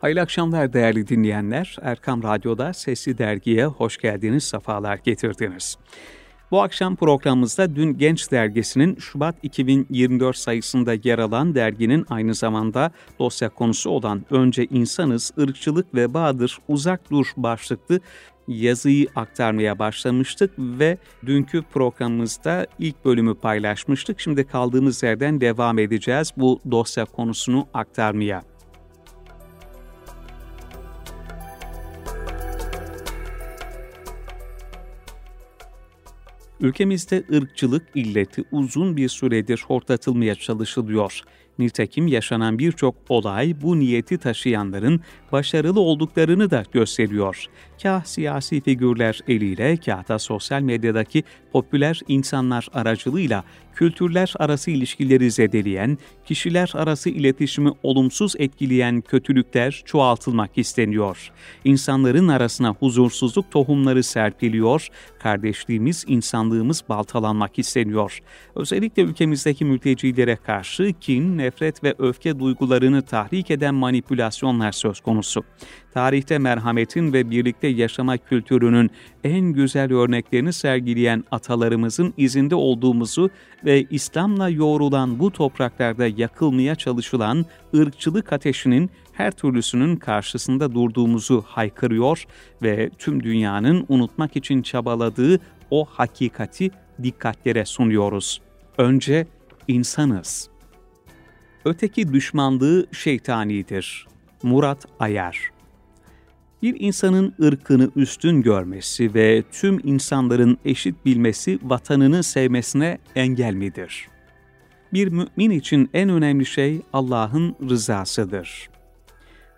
Hayırlı akşamlar değerli dinleyenler. Erkam Radyo'da Sesli Dergi'ye hoş geldiniz, sefalar getirdiniz. Bu akşam programımızda dün Genç Dergisi'nin Şubat 2024 sayısında yer alan derginin aynı zamanda dosya konusu olan Önce İnsanız, ırkçılık ve Bağdır, Uzak Dur başlıklı yazıyı aktarmaya başlamıştık ve dünkü programımızda ilk bölümü paylaşmıştık. Şimdi kaldığımız yerden devam edeceğiz bu dosya konusunu aktarmaya. Ülkemizde ırkçılık illeti uzun bir süredir hortatılmaya çalışılıyor. Nitekim yaşanan birçok olay bu niyeti taşıyanların başarılı olduklarını da gösteriyor. Kah siyasi figürler eliyle, kah da sosyal medyadaki popüler insanlar aracılığıyla kültürler arası ilişkileri zedeleyen, kişiler arası iletişimi olumsuz etkileyen kötülükler çoğaltılmak isteniyor. İnsanların arasına huzursuzluk tohumları serpiliyor, kardeşliğimiz, insanlığımız baltalanmak isteniyor. Özellikle ülkemizdeki mültecilere karşı kin, nefret ve öfke duygularını tahrik eden manipülasyonlar söz konusu. Tarihte merhametin ve birlikte yaşama kültürünün en güzel örneklerini sergileyen atalarımızın izinde olduğumuzu ve İslam'la yoğrulan bu topraklarda yakılmaya çalışılan ırkçılık ateşinin her türlüsünün karşısında durduğumuzu haykırıyor ve tüm dünyanın unutmak için çabaladığı o hakikati dikkatlere sunuyoruz. Önce insanız. Öteki düşmanlığı şeytanidir. Murat Ayar bir insanın ırkını üstün görmesi ve tüm insanların eşit bilmesi vatanını sevmesine engel midir? Bir mümin için en önemli şey Allah'ın rızasıdır.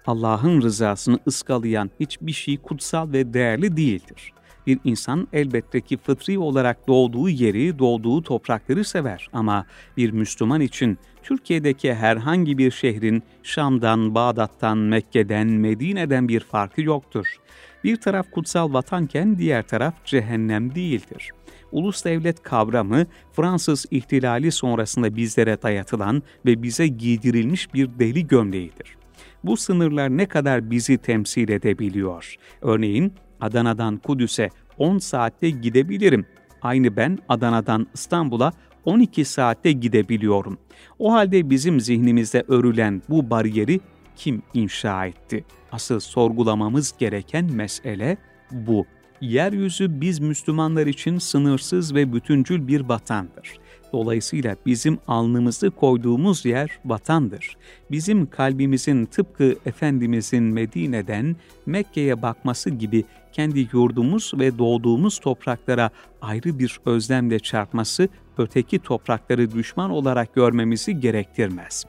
Allah'ın rızasını ıskalayan hiçbir şey kutsal ve değerli değildir. Bir insan elbette ki fıtri olarak doğduğu yeri, doğduğu toprakları sever ama bir Müslüman için Türkiye'deki herhangi bir şehrin Şam'dan, Bağdat'tan, Mekke'den, Medine'den bir farkı yoktur. Bir taraf kutsal vatanken diğer taraf cehennem değildir. Ulus devlet kavramı Fransız ihtilali sonrasında bizlere dayatılan ve bize giydirilmiş bir deli gömleğidir. Bu sınırlar ne kadar bizi temsil edebiliyor? Örneğin Adana'dan Kudüs'e 10 saatte gidebilirim. Aynı ben Adana'dan İstanbul'a 12 saatte gidebiliyorum. O halde bizim zihnimizde örülen bu bariyeri kim inşa etti? Asıl sorgulamamız gereken mesele bu. Yeryüzü biz Müslümanlar için sınırsız ve bütüncül bir vatandır. Dolayısıyla bizim alnımızı koyduğumuz yer vatandır. Bizim kalbimizin tıpkı Efendimizin Medine'den Mekke'ye bakması gibi kendi yurdumuz ve doğduğumuz topraklara ayrı bir özlemle çarpması öteki toprakları düşman olarak görmemizi gerektirmez.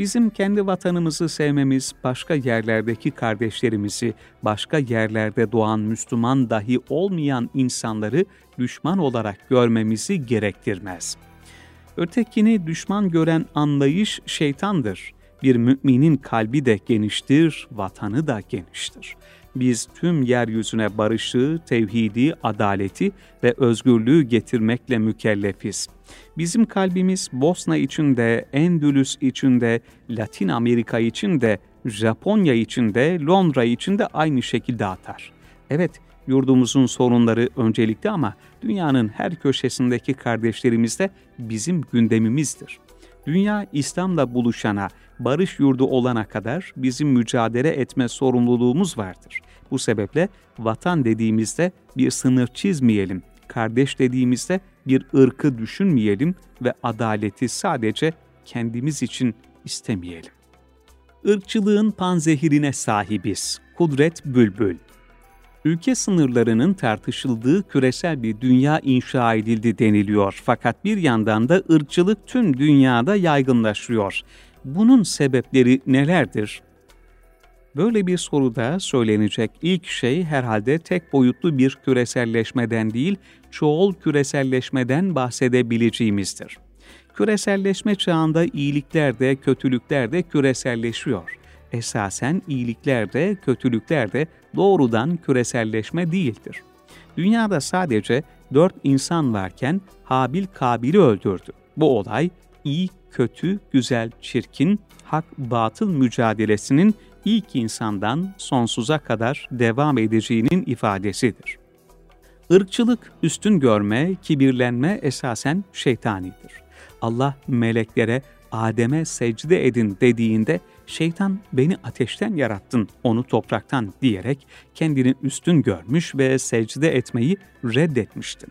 Bizim kendi vatanımızı sevmemiz, başka yerlerdeki kardeşlerimizi, başka yerlerde doğan Müslüman dahi olmayan insanları düşman olarak görmemizi gerektirmez. Ötekini düşman gören anlayış şeytandır. Bir müminin kalbi de geniştir, vatanı da geniştir biz tüm yeryüzüne barışı, tevhidi, adaleti ve özgürlüğü getirmekle mükellefiz. Bizim kalbimiz Bosna için de, Endülüs için de, Latin Amerika için de, Japonya için de, Londra için de aynı şekilde atar. Evet, yurdumuzun sorunları öncelikli ama dünyanın her köşesindeki kardeşlerimiz de bizim gündemimizdir. Dünya İslam'la buluşana, barış yurdu olana kadar bizim mücadele etme sorumluluğumuz vardır. Bu sebeple vatan dediğimizde bir sınır çizmeyelim, kardeş dediğimizde bir ırkı düşünmeyelim ve adaleti sadece kendimiz için istemeyelim. Irkçılığın panzehirine sahibiz. Kudret Bülbül ülke sınırlarının tartışıldığı küresel bir dünya inşa edildi deniliyor. Fakat bir yandan da ırkçılık tüm dünyada yaygınlaşıyor. Bunun sebepleri nelerdir? Böyle bir soruda söylenecek ilk şey herhalde tek boyutlu bir küreselleşmeden değil, çoğul küreselleşmeden bahsedebileceğimizdir. Küreselleşme çağında iyilikler de kötülükler de küreselleşiyor esasen iyilikler de kötülükler de doğrudan küreselleşme değildir. Dünyada sadece dört insan varken Habil Kabil'i öldürdü. Bu olay iyi kötü, güzel, çirkin, hak, batıl mücadelesinin ilk insandan sonsuza kadar devam edeceğinin ifadesidir. Irkçılık, üstün görme, kibirlenme esasen şeytanidir. Allah meleklere Adem'e secde edin dediğinde şeytan beni ateşten yarattın, onu topraktan diyerek kendini üstün görmüş ve secde etmeyi reddetmişti.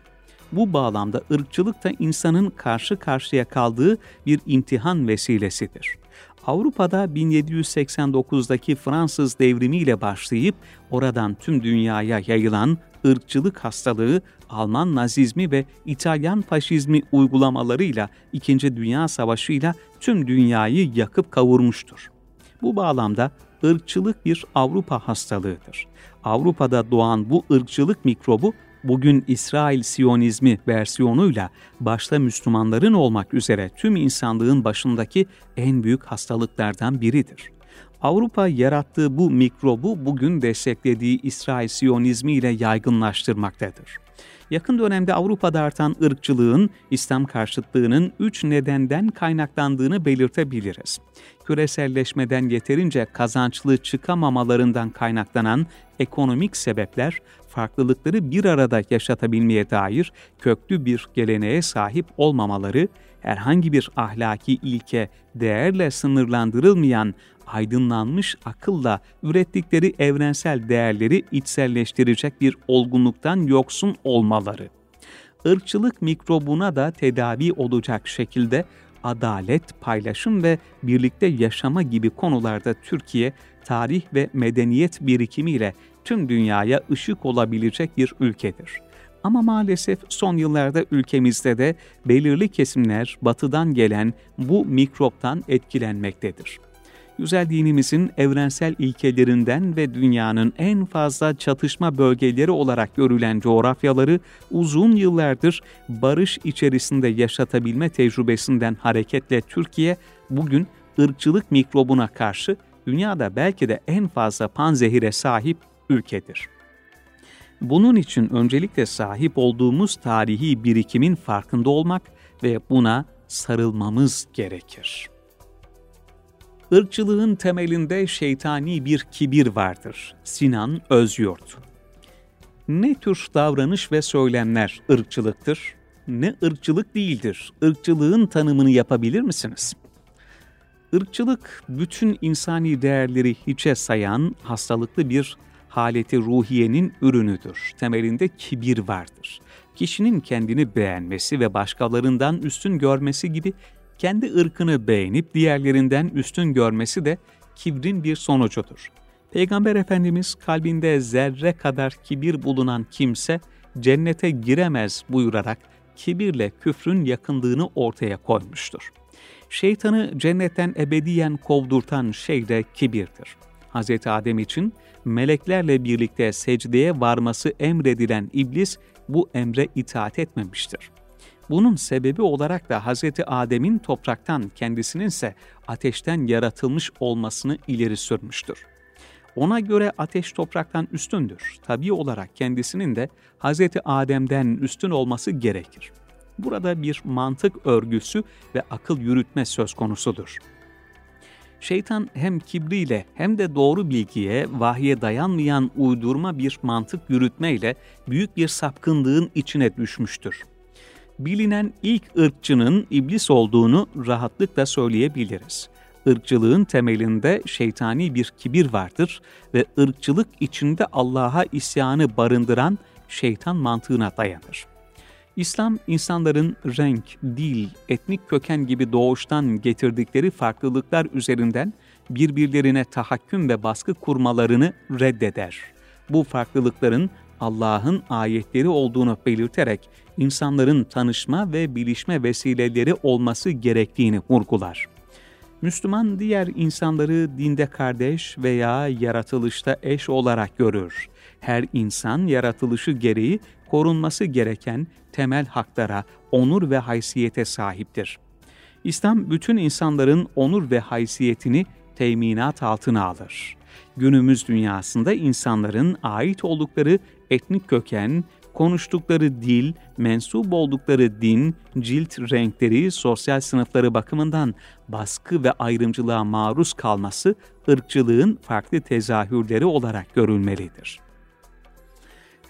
Bu bağlamda ırkçılık da insanın karşı karşıya kaldığı bir imtihan vesilesidir. Avrupa'da 1789'daki Fransız devrimiyle başlayıp oradan tüm dünyaya yayılan ırkçılık hastalığı Alman nazizmi ve İtalyan faşizmi uygulamalarıyla İkinci Dünya Savaşı ile tüm dünyayı yakıp kavurmuştur. Bu bağlamda ırkçılık bir Avrupa hastalığıdır. Avrupa'da doğan bu ırkçılık mikrobu bugün İsrail Siyonizmi versiyonuyla başta Müslümanların olmak üzere tüm insanlığın başındaki en büyük hastalıklardan biridir. Avrupa yarattığı bu mikrobu bugün desteklediği İsrail Siyonizmi ile yaygınlaştırmaktadır. Yakın dönemde Avrupa'da artan ırkçılığın, İslam karşıtlığının üç nedenden kaynaklandığını belirtebiliriz. Küreselleşmeden yeterince kazançlı çıkamamalarından kaynaklanan ekonomik sebepler, farklılıkları bir arada yaşatabilmeye dair köklü bir geleneğe sahip olmamaları, herhangi bir ahlaki ilke, değerle sınırlandırılmayan aydınlanmış akılla ürettikleri evrensel değerleri içselleştirecek bir olgunluktan yoksun olmaları. Irkçılık mikrobuna da tedavi olacak şekilde adalet, paylaşım ve birlikte yaşama gibi konularda Türkiye, tarih ve medeniyet birikimiyle tüm dünyaya ışık olabilecek bir ülkedir. Ama maalesef son yıllarda ülkemizde de belirli kesimler batıdan gelen bu mikroptan etkilenmektedir güzel dinimizin evrensel ilkelerinden ve dünyanın en fazla çatışma bölgeleri olarak görülen coğrafyaları uzun yıllardır barış içerisinde yaşatabilme tecrübesinden hareketle Türkiye bugün ırkçılık mikrobuna karşı dünyada belki de en fazla panzehire sahip ülkedir. Bunun için öncelikle sahip olduğumuz tarihi birikimin farkında olmak ve buna sarılmamız gerekir. Irkçılığın temelinde şeytani bir kibir vardır. Sinan Özyurt Ne tür davranış ve söylemler ırkçılıktır? Ne ırkçılık değildir? Irkçılığın tanımını yapabilir misiniz? Irkçılık, bütün insani değerleri hiçe sayan hastalıklı bir haleti ruhiyenin ürünüdür. Temelinde kibir vardır. Kişinin kendini beğenmesi ve başkalarından üstün görmesi gibi kendi ırkını beğenip diğerlerinden üstün görmesi de kibrin bir sonucudur. Peygamber Efendimiz kalbinde zerre kadar kibir bulunan kimse cennete giremez buyurarak kibirle küfrün yakınlığını ortaya koymuştur. Şeytanı cennetten ebediyen kovdurtan şey de kibirdir. Hz. Adem için meleklerle birlikte secdeye varması emredilen iblis bu emre itaat etmemiştir. Bunun sebebi olarak da Hz. Adem'in topraktan kendisinin ise ateşten yaratılmış olmasını ileri sürmüştür. Ona göre ateş topraktan üstündür. Tabi olarak kendisinin de Hz. Adem'den üstün olması gerekir. Burada bir mantık örgüsü ve akıl yürütme söz konusudur. Şeytan hem kibriyle hem de doğru bilgiye, vahye dayanmayan uydurma bir mantık yürütmeyle büyük bir sapkınlığın içine düşmüştür bilinen ilk ırkçının iblis olduğunu rahatlıkla söyleyebiliriz. Irkçılığın temelinde şeytani bir kibir vardır ve ırkçılık içinde Allah'a isyanı barındıran şeytan mantığına dayanır. İslam, insanların renk, dil, etnik köken gibi doğuştan getirdikleri farklılıklar üzerinden birbirlerine tahakküm ve baskı kurmalarını reddeder. Bu farklılıkların Allah'ın ayetleri olduğunu belirterek insanların tanışma ve bilişme vesileleri olması gerektiğini vurgular. Müslüman diğer insanları dinde kardeş veya yaratılışta eş olarak görür. Her insan yaratılışı gereği korunması gereken temel haklara, onur ve haysiyete sahiptir. İslam bütün insanların onur ve haysiyetini teminat altına alır. Günümüz dünyasında insanların ait oldukları etnik köken, konuştukları dil, mensup oldukları din, cilt renkleri, sosyal sınıfları bakımından baskı ve ayrımcılığa maruz kalması ırkçılığın farklı tezahürleri olarak görülmelidir.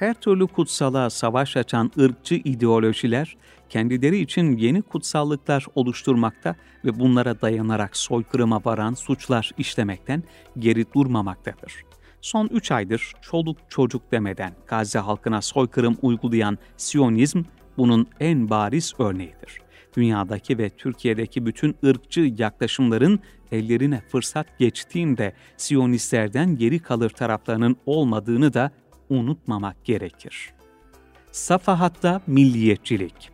Her türlü kutsala savaş açan ırkçı ideolojiler, kendileri için yeni kutsallıklar oluşturmakta ve bunlara dayanarak soykırıma varan suçlar işlemekten geri durmamaktadır. Son 3 aydır çoluk çocuk demeden Gazze halkına soykırım uygulayan Siyonizm bunun en bariz örneğidir. Dünyadaki ve Türkiye'deki bütün ırkçı yaklaşımların ellerine fırsat geçtiğinde Siyonistlerden geri kalır taraflarının olmadığını da unutmamak gerekir. Safahatta milliyetçilik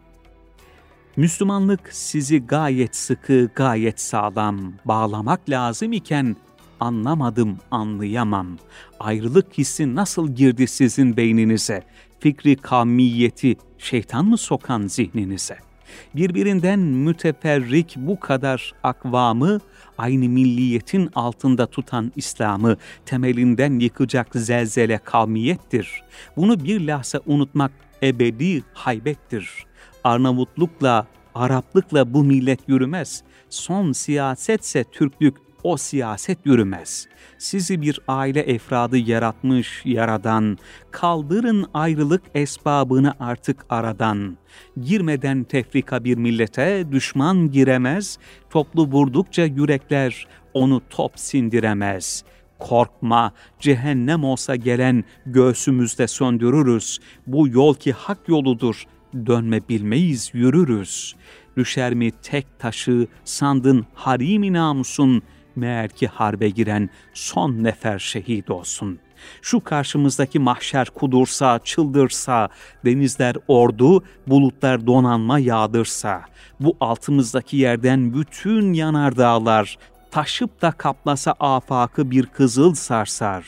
Müslümanlık sizi gayet sıkı, gayet sağlam bağlamak lazım iken anlamadım, anlayamam. Ayrılık hissi nasıl girdi sizin beyninize? Fikri kamiyeti şeytan mı sokan zihninize? Birbirinden müteferrik bu kadar akvamı, aynı milliyetin altında tutan İslam'ı temelinden yıkacak zelzele kavmiyettir. Bunu bir lahza unutmak ebedi haybettir. Arnavutlukla, Araplıkla bu millet yürümez. Son siyasetse Türklük o siyaset yürümez. Sizi bir aile efradı yaratmış yaradan, kaldırın ayrılık esbabını artık aradan. Girmeden tefrika bir millete düşman giremez, toplu vurdukça yürekler onu top sindiremez.'' Korkma, cehennem olsa gelen göğsümüzde söndürürüz. Bu yol ki hak yoludur, dönme bilmeyiz yürürüz. Düşer mi tek taşı, sandın harimi namusun, meğer ki harbe giren son nefer şehit olsun. Şu karşımızdaki mahşer kudursa, çıldırsa, denizler ordu, bulutlar donanma yağdırsa, bu altımızdaki yerden bütün yanardağlar, taşıp da kaplasa afakı bir kızıl sarsar.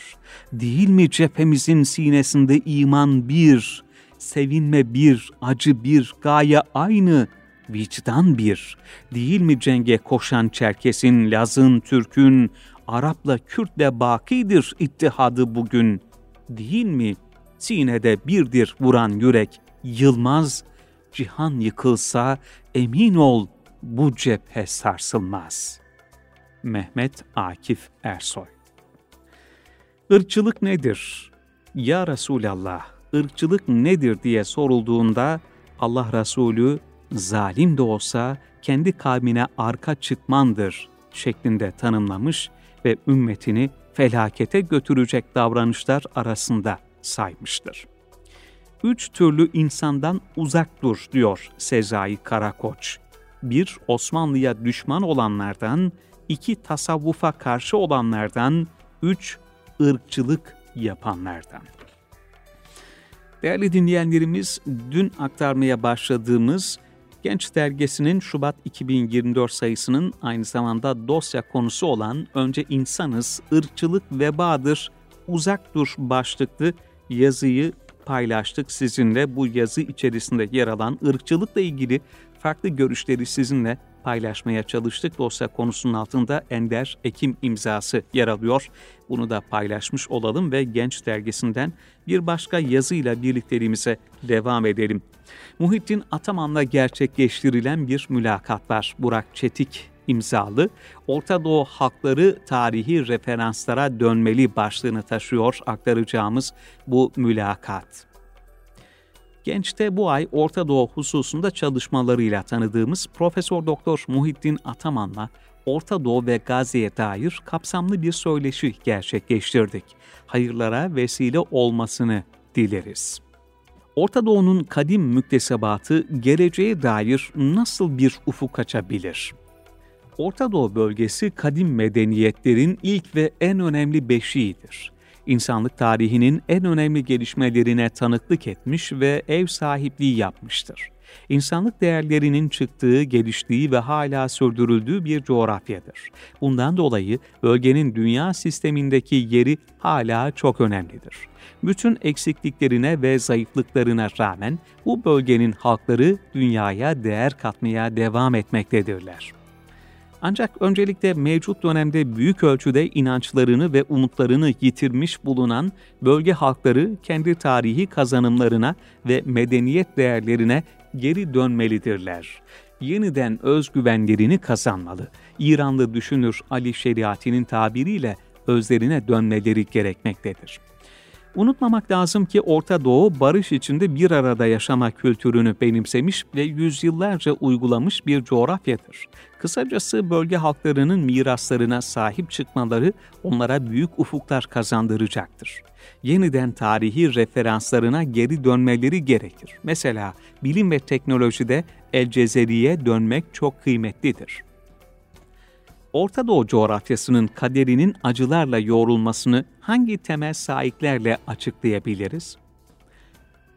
Değil mi cephemizin sinesinde iman bir, sevinme bir, acı bir, gaye aynı, vicdan bir. Değil mi cenge koşan Çerkes'in, Laz'ın, Türk'ün, Arap'la Kürt'le bakidir ittihadı bugün. Değil mi? Sinede birdir vuran yürek, yılmaz, cihan yıkılsa emin ol bu cephe sarsılmaz. Mehmet Akif Ersoy Irkçılık nedir? Ya Resulallah, ırkçılık nedir diye sorulduğunda Allah Resulü zalim de olsa kendi kavmine arka çıkmandır şeklinde tanımlamış ve ümmetini felakete götürecek davranışlar arasında saymıştır. Üç türlü insandan uzak dur diyor Sezai Karakoç. Bir, Osmanlı'ya düşman olanlardan, iki, tasavvufa karşı olanlardan, üç, ırkçılık yapanlardan. Değerli dinleyenlerimiz, dün aktarmaya başladığımız Genç Dergisi'nin Şubat 2024 sayısının aynı zamanda dosya konusu olan Önce insanız, ırkçılık vebadır, uzak dur başlıklı yazıyı paylaştık sizinle. Bu yazı içerisinde yer alan ırkçılıkla ilgili farklı görüşleri sizinle paylaşmaya çalıştık. Dosya konusunun altında Ender Ekim imzası yer alıyor. Bunu da paylaşmış olalım ve Genç Dergisi'nden bir başka yazıyla birlikteliğimize devam edelim. Muhittin Ataman'la gerçekleştirilen bir mülakat var. Burak Çetik imzalı Orta Doğu halkları tarihi referanslara dönmeli başlığını taşıyor aktaracağımız bu mülakat. Genç'te bu ay Orta Doğu hususunda çalışmalarıyla tanıdığımız Profesör Doktor Muhittin Ataman'la Orta Doğu ve Gazze'ye dair kapsamlı bir söyleşi gerçekleştirdik. Hayırlara vesile olmasını dileriz. Orta Doğu'nun kadim müktesebatı geleceğe dair nasıl bir ufuk açabilir? Orta Doğu bölgesi kadim medeniyetlerin ilk ve en önemli beşiğidir insanlık tarihinin en önemli gelişmelerine tanıklık etmiş ve ev sahipliği yapmıştır. İnsanlık değerlerinin çıktığı, geliştiği ve hala sürdürüldüğü bir coğrafyadır. Bundan dolayı bölgenin dünya sistemindeki yeri hala çok önemlidir. Bütün eksikliklerine ve zayıflıklarına rağmen bu bölgenin halkları dünyaya değer katmaya devam etmektedirler. Ancak öncelikle mevcut dönemde büyük ölçüde inançlarını ve umutlarını yitirmiş bulunan bölge halkları kendi tarihi kazanımlarına ve medeniyet değerlerine geri dönmelidirler. Yeniden özgüvenlerini kazanmalı. İranlı düşünür Ali Şeriati'nin tabiriyle özlerine dönmeleri gerekmektedir. Unutmamak lazım ki Orta Doğu barış içinde bir arada yaşama kültürünü benimsemiş ve yüzyıllarca uygulamış bir coğrafyadır. Kısacası bölge halklarının miraslarına sahip çıkmaları onlara büyük ufuklar kazandıracaktır. Yeniden tarihi referanslarına geri dönmeleri gerekir. Mesela bilim ve teknolojide El Cezeri'ye dönmek çok kıymetlidir. Orta Doğu coğrafyasının kaderinin acılarla yoğrulmasını hangi temel sahiplerle açıklayabiliriz?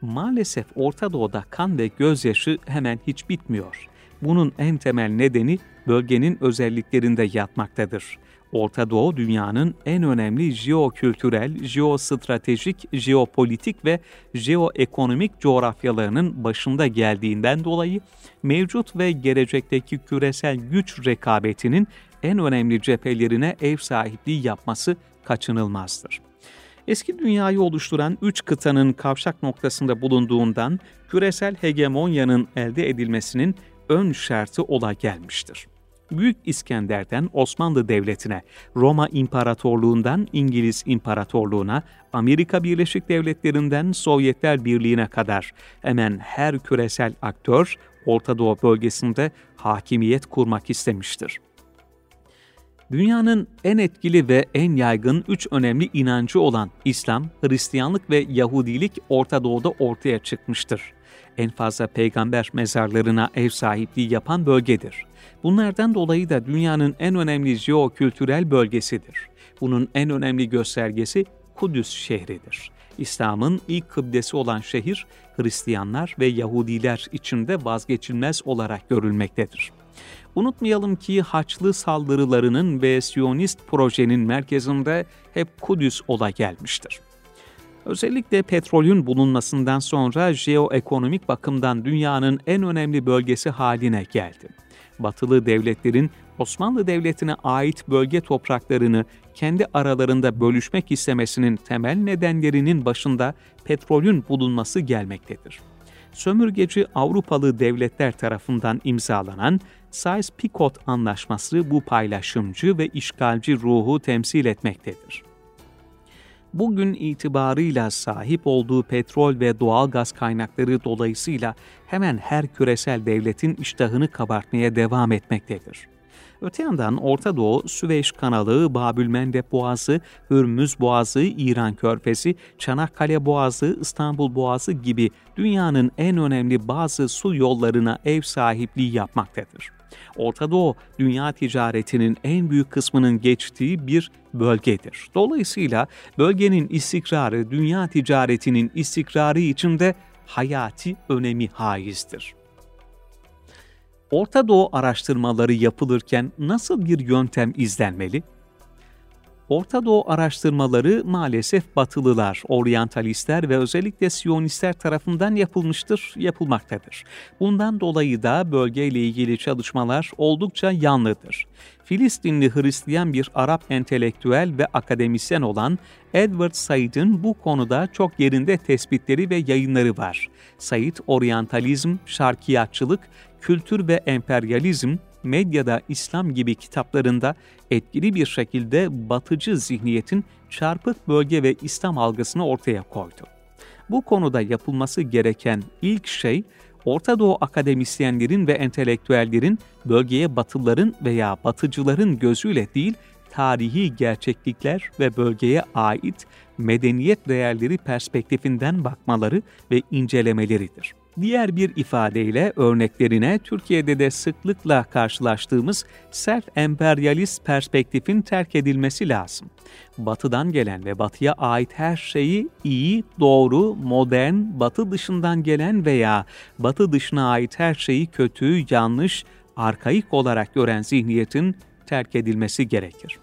Maalesef Orta Doğu'da kan ve gözyaşı hemen hiç bitmiyor. Bunun en temel nedeni bölgenin özelliklerinde yatmaktadır. Orta Doğu dünyanın en önemli jeokültürel, jeostratejik, jeopolitik ve jeoekonomik coğrafyalarının başında geldiğinden dolayı mevcut ve gelecekteki küresel güç rekabetinin en önemli cephelerine ev sahipliği yapması kaçınılmazdır. Eski dünyayı oluşturan üç kıtanın kavşak noktasında bulunduğundan küresel hegemonyanın elde edilmesinin ön şartı ola gelmiştir. Büyük İskender'den Osmanlı Devleti'ne, Roma İmparatorluğundan İngiliz İmparatorluğu'na, Amerika Birleşik Devletleri'nden Sovyetler Birliği'ne kadar hemen her küresel aktör Orta Doğu bölgesinde hakimiyet kurmak istemiştir. Dünyanın en etkili ve en yaygın üç önemli inancı olan İslam, Hristiyanlık ve Yahudilik Orta Doğu'da ortaya çıkmıştır. En fazla peygamber mezarlarına ev sahipliği yapan bölgedir. Bunlardan dolayı da dünyanın en önemli jeokültürel bölgesidir. Bunun en önemli göstergesi Kudüs şehridir. İslam'ın ilk kıblesi olan şehir, Hristiyanlar ve Yahudiler içinde vazgeçilmez olarak görülmektedir. Unutmayalım ki Haçlı saldırılarının ve Siyonist projenin merkezinde hep Kudüs ola gelmiştir. Özellikle petrolün bulunmasından sonra jeoekonomik bakımdan dünyanın en önemli bölgesi haline geldi. Batılı devletlerin Osmanlı Devleti'ne ait bölge topraklarını kendi aralarında bölüşmek istemesinin temel nedenlerinin başında petrolün bulunması gelmektedir. Sömürgeci Avrupalı devletler tarafından imzalanan Sykes-Picot Anlaşması bu paylaşımcı ve işgalci ruhu temsil etmektedir. Bugün itibarıyla sahip olduğu petrol ve doğal gaz kaynakları dolayısıyla hemen her küresel devletin iştahını kabartmaya devam etmektedir. Öte yandan Orta Doğu, Süveyş Kanalı, Babülmendep Boğazı, Hürmüz Boğazı, İran Körfezi, Çanakkale Boğazı, İstanbul Boğazı gibi dünyanın en önemli bazı su yollarına ev sahipliği yapmaktadır. Orta Doğu, dünya ticaretinin en büyük kısmının geçtiği bir bölgedir. Dolayısıyla bölgenin istikrarı dünya ticaretinin istikrarı içinde hayati önemi haizdir. Orta Doğu araştırmaları yapılırken nasıl bir yöntem izlenmeli? Orta Doğu araştırmaları maalesef Batılılar, oryantalistler ve özellikle Siyonistler tarafından yapılmıştır, yapılmaktadır. Bundan dolayı da bölgeyle ilgili çalışmalar oldukça yanlıdır. Filistinli Hristiyan bir Arap entelektüel ve akademisyen olan Edward Said'in bu konuda çok yerinde tespitleri ve yayınları var. Said, oryantalizm, şarkiyatçılık, kültür ve emperyalizm, medyada İslam gibi kitaplarında etkili bir şekilde batıcı zihniyetin çarpık bölge ve İslam algısını ortaya koydu. Bu konuda yapılması gereken ilk şey, Orta Doğu akademisyenlerin ve entelektüellerin bölgeye Batılıların veya Batıcıların gözüyle değil, tarihi gerçeklikler ve bölgeye ait medeniyet değerleri perspektifinden bakmaları ve incelemeleridir. Diğer bir ifadeyle örneklerine Türkiye'de de sıklıkla karşılaştığımız sert emperyalist perspektifin terk edilmesi lazım. Batıdan gelen ve batıya ait her şeyi iyi, doğru, modern, batı dışından gelen veya batı dışına ait her şeyi kötü, yanlış, arkaik olarak gören zihniyetin terk edilmesi gerekir.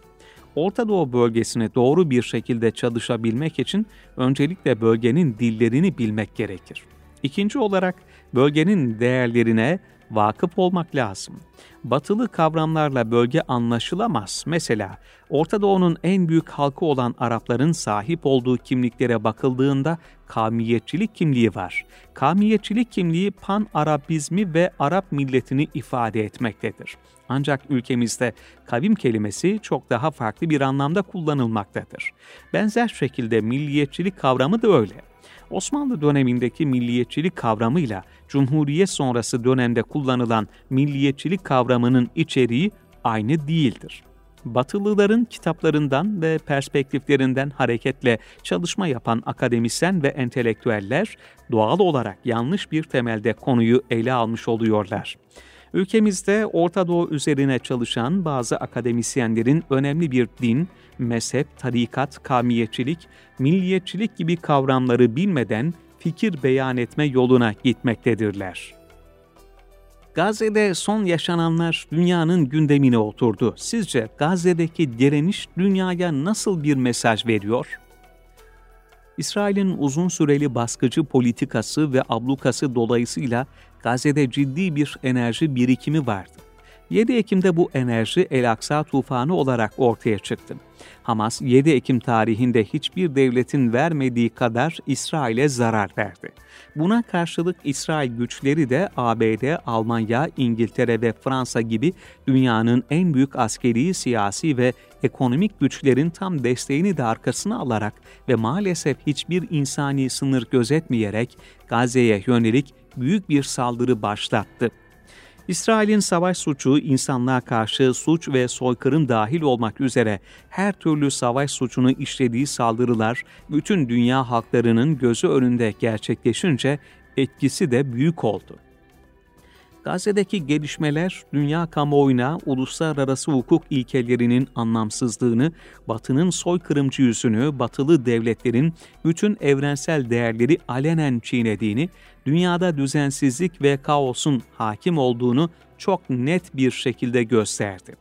Orta Doğu bölgesine doğru bir şekilde çalışabilmek için öncelikle bölgenin dillerini bilmek gerekir. İkinci olarak bölgenin değerlerine, vakıf olmak lazım. Batılı kavramlarla bölge anlaşılamaz. Mesela Orta Doğu'nun en büyük halkı olan Arapların sahip olduğu kimliklere bakıldığında kavmiyetçilik kimliği var. Kavmiyetçilik kimliği pan-Arabizmi ve Arap milletini ifade etmektedir. Ancak ülkemizde kavim kelimesi çok daha farklı bir anlamda kullanılmaktadır. Benzer şekilde milliyetçilik kavramı da öyle. Osmanlı dönemindeki milliyetçilik kavramıyla Cumhuriyet sonrası dönemde kullanılan milliyetçilik kavramının içeriği aynı değildir. Batılıların kitaplarından ve perspektiflerinden hareketle çalışma yapan akademisyen ve entelektüeller doğal olarak yanlış bir temelde konuyu ele almış oluyorlar. Ülkemizde Orta Doğu üzerine çalışan bazı akademisyenlerin önemli bir din, mezhep, tarikat, kavmiyetçilik, milliyetçilik gibi kavramları bilmeden fikir beyan etme yoluna gitmektedirler. Gazze'de son yaşananlar dünyanın gündemine oturdu. Sizce Gazze'deki direniş dünyaya nasıl bir mesaj veriyor? İsrail'in uzun süreli baskıcı politikası ve ablukası dolayısıyla Gazze'de ciddi bir enerji birikimi vardı. 7 Ekim'de bu enerji El-Aksa tufanı olarak ortaya çıktı. Hamas 7 Ekim tarihinde hiçbir devletin vermediği kadar İsrail'e zarar verdi. Buna karşılık İsrail güçleri de ABD, Almanya, İngiltere ve Fransa gibi dünyanın en büyük askeri, siyasi ve ekonomik güçlerin tam desteğini de arkasına alarak ve maalesef hiçbir insani sınır gözetmeyerek Gazze'ye yönelik büyük bir saldırı başlattı. İsrail'in savaş suçu, insanlığa karşı suç ve soykırım dahil olmak üzere her türlü savaş suçunu işlediği saldırılar bütün dünya halklarının gözü önünde gerçekleşince etkisi de büyük oldu. Gazze'deki gelişmeler dünya kamuoyuna uluslararası hukuk ilkelerinin anlamsızlığını, Batı'nın soykırımcı yüzünü, Batılı devletlerin bütün evrensel değerleri alenen çiğnediğini, dünyada düzensizlik ve kaosun hakim olduğunu çok net bir şekilde gösterdi.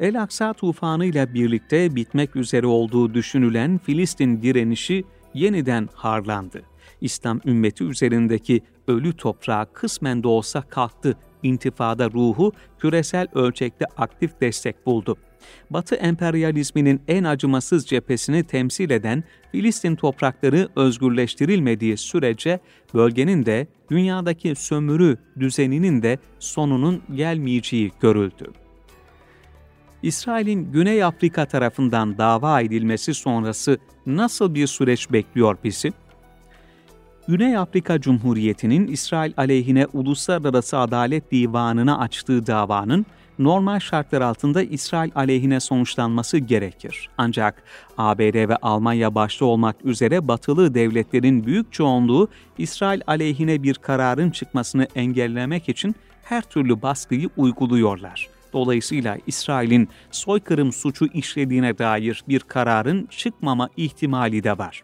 El-Aksa tufanı ile birlikte bitmek üzere olduğu düşünülen Filistin direnişi yeniden harlandı. İslam ümmeti üzerindeki ölü toprağa kısmen de olsa kalktı. İntifada ruhu küresel ölçekte aktif destek buldu. Batı emperyalizminin en acımasız cephesini temsil eden Filistin toprakları özgürleştirilmediği sürece bölgenin de dünyadaki sömürü düzeninin de sonunun gelmeyeceği görüldü. İsrail'in Güney Afrika tarafından dava edilmesi sonrası nasıl bir süreç bekliyor bizi? Güney Afrika Cumhuriyeti'nin İsrail aleyhine Uluslararası Adalet Divanı'na açtığı davanın normal şartlar altında İsrail aleyhine sonuçlanması gerekir. Ancak ABD ve Almanya başta olmak üzere batılı devletlerin büyük çoğunluğu İsrail aleyhine bir kararın çıkmasını engellemek için her türlü baskıyı uyguluyorlar. Dolayısıyla İsrail'in soykırım suçu işlediğine dair bir kararın çıkmama ihtimali de var.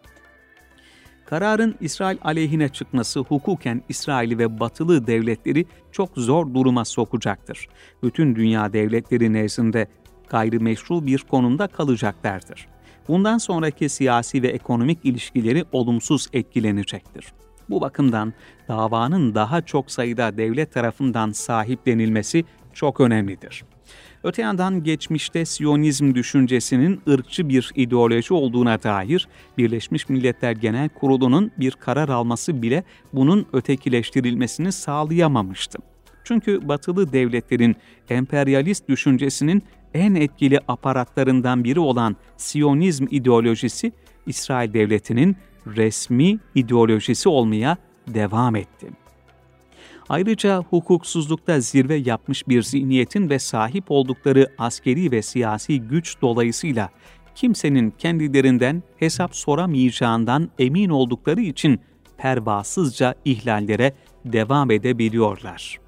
Kararın İsrail aleyhine çıkması hukuken İsrail'i ve batılı devletleri çok zor duruma sokacaktır. Bütün dünya devletleri nezdinde gayrimeşru bir konumda kalacaklardır. Bundan sonraki siyasi ve ekonomik ilişkileri olumsuz etkilenecektir. Bu bakımdan davanın daha çok sayıda devlet tarafından sahiplenilmesi çok önemlidir. Öte yandan geçmişte Siyonizm düşüncesinin ırkçı bir ideoloji olduğuna dair Birleşmiş Milletler Genel Kurulu'nun bir karar alması bile bunun ötekileştirilmesini sağlayamamıştı. Çünkü batılı devletlerin emperyalist düşüncesinin en etkili aparatlarından biri olan Siyonizm ideolojisi İsrail devletinin resmi ideolojisi olmaya devam etti. Ayrıca hukuksuzlukta zirve yapmış bir zihniyetin ve sahip oldukları askeri ve siyasi güç dolayısıyla kimsenin kendilerinden hesap soramayacağından emin oldukları için pervasızca ihlallere devam edebiliyorlar.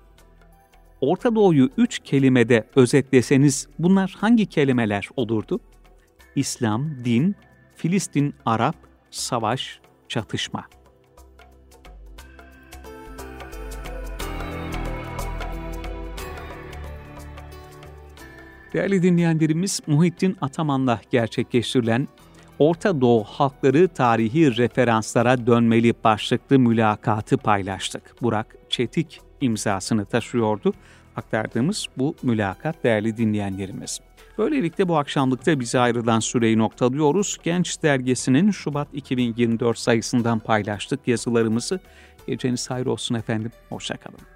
Orta Doğu'yu üç kelimede özetleseniz bunlar hangi kelimeler olurdu? İslam, din, Filistin, Arap, savaş, çatışma. Değerli dinleyenlerimiz Muhittin Ataman'la gerçekleştirilen Orta Doğu halkları tarihi referanslara dönmeli başlıklı mülakatı paylaştık. Burak Çetik imzasını taşıyordu. Aktardığımız bu mülakat değerli dinleyenlerimiz. Böylelikle bu akşamlıkta bize ayrılan süreyi noktalıyoruz. Genç Dergisi'nin Şubat 2024 sayısından paylaştık yazılarımızı. Geceniz hayır olsun efendim. Hoşçakalın.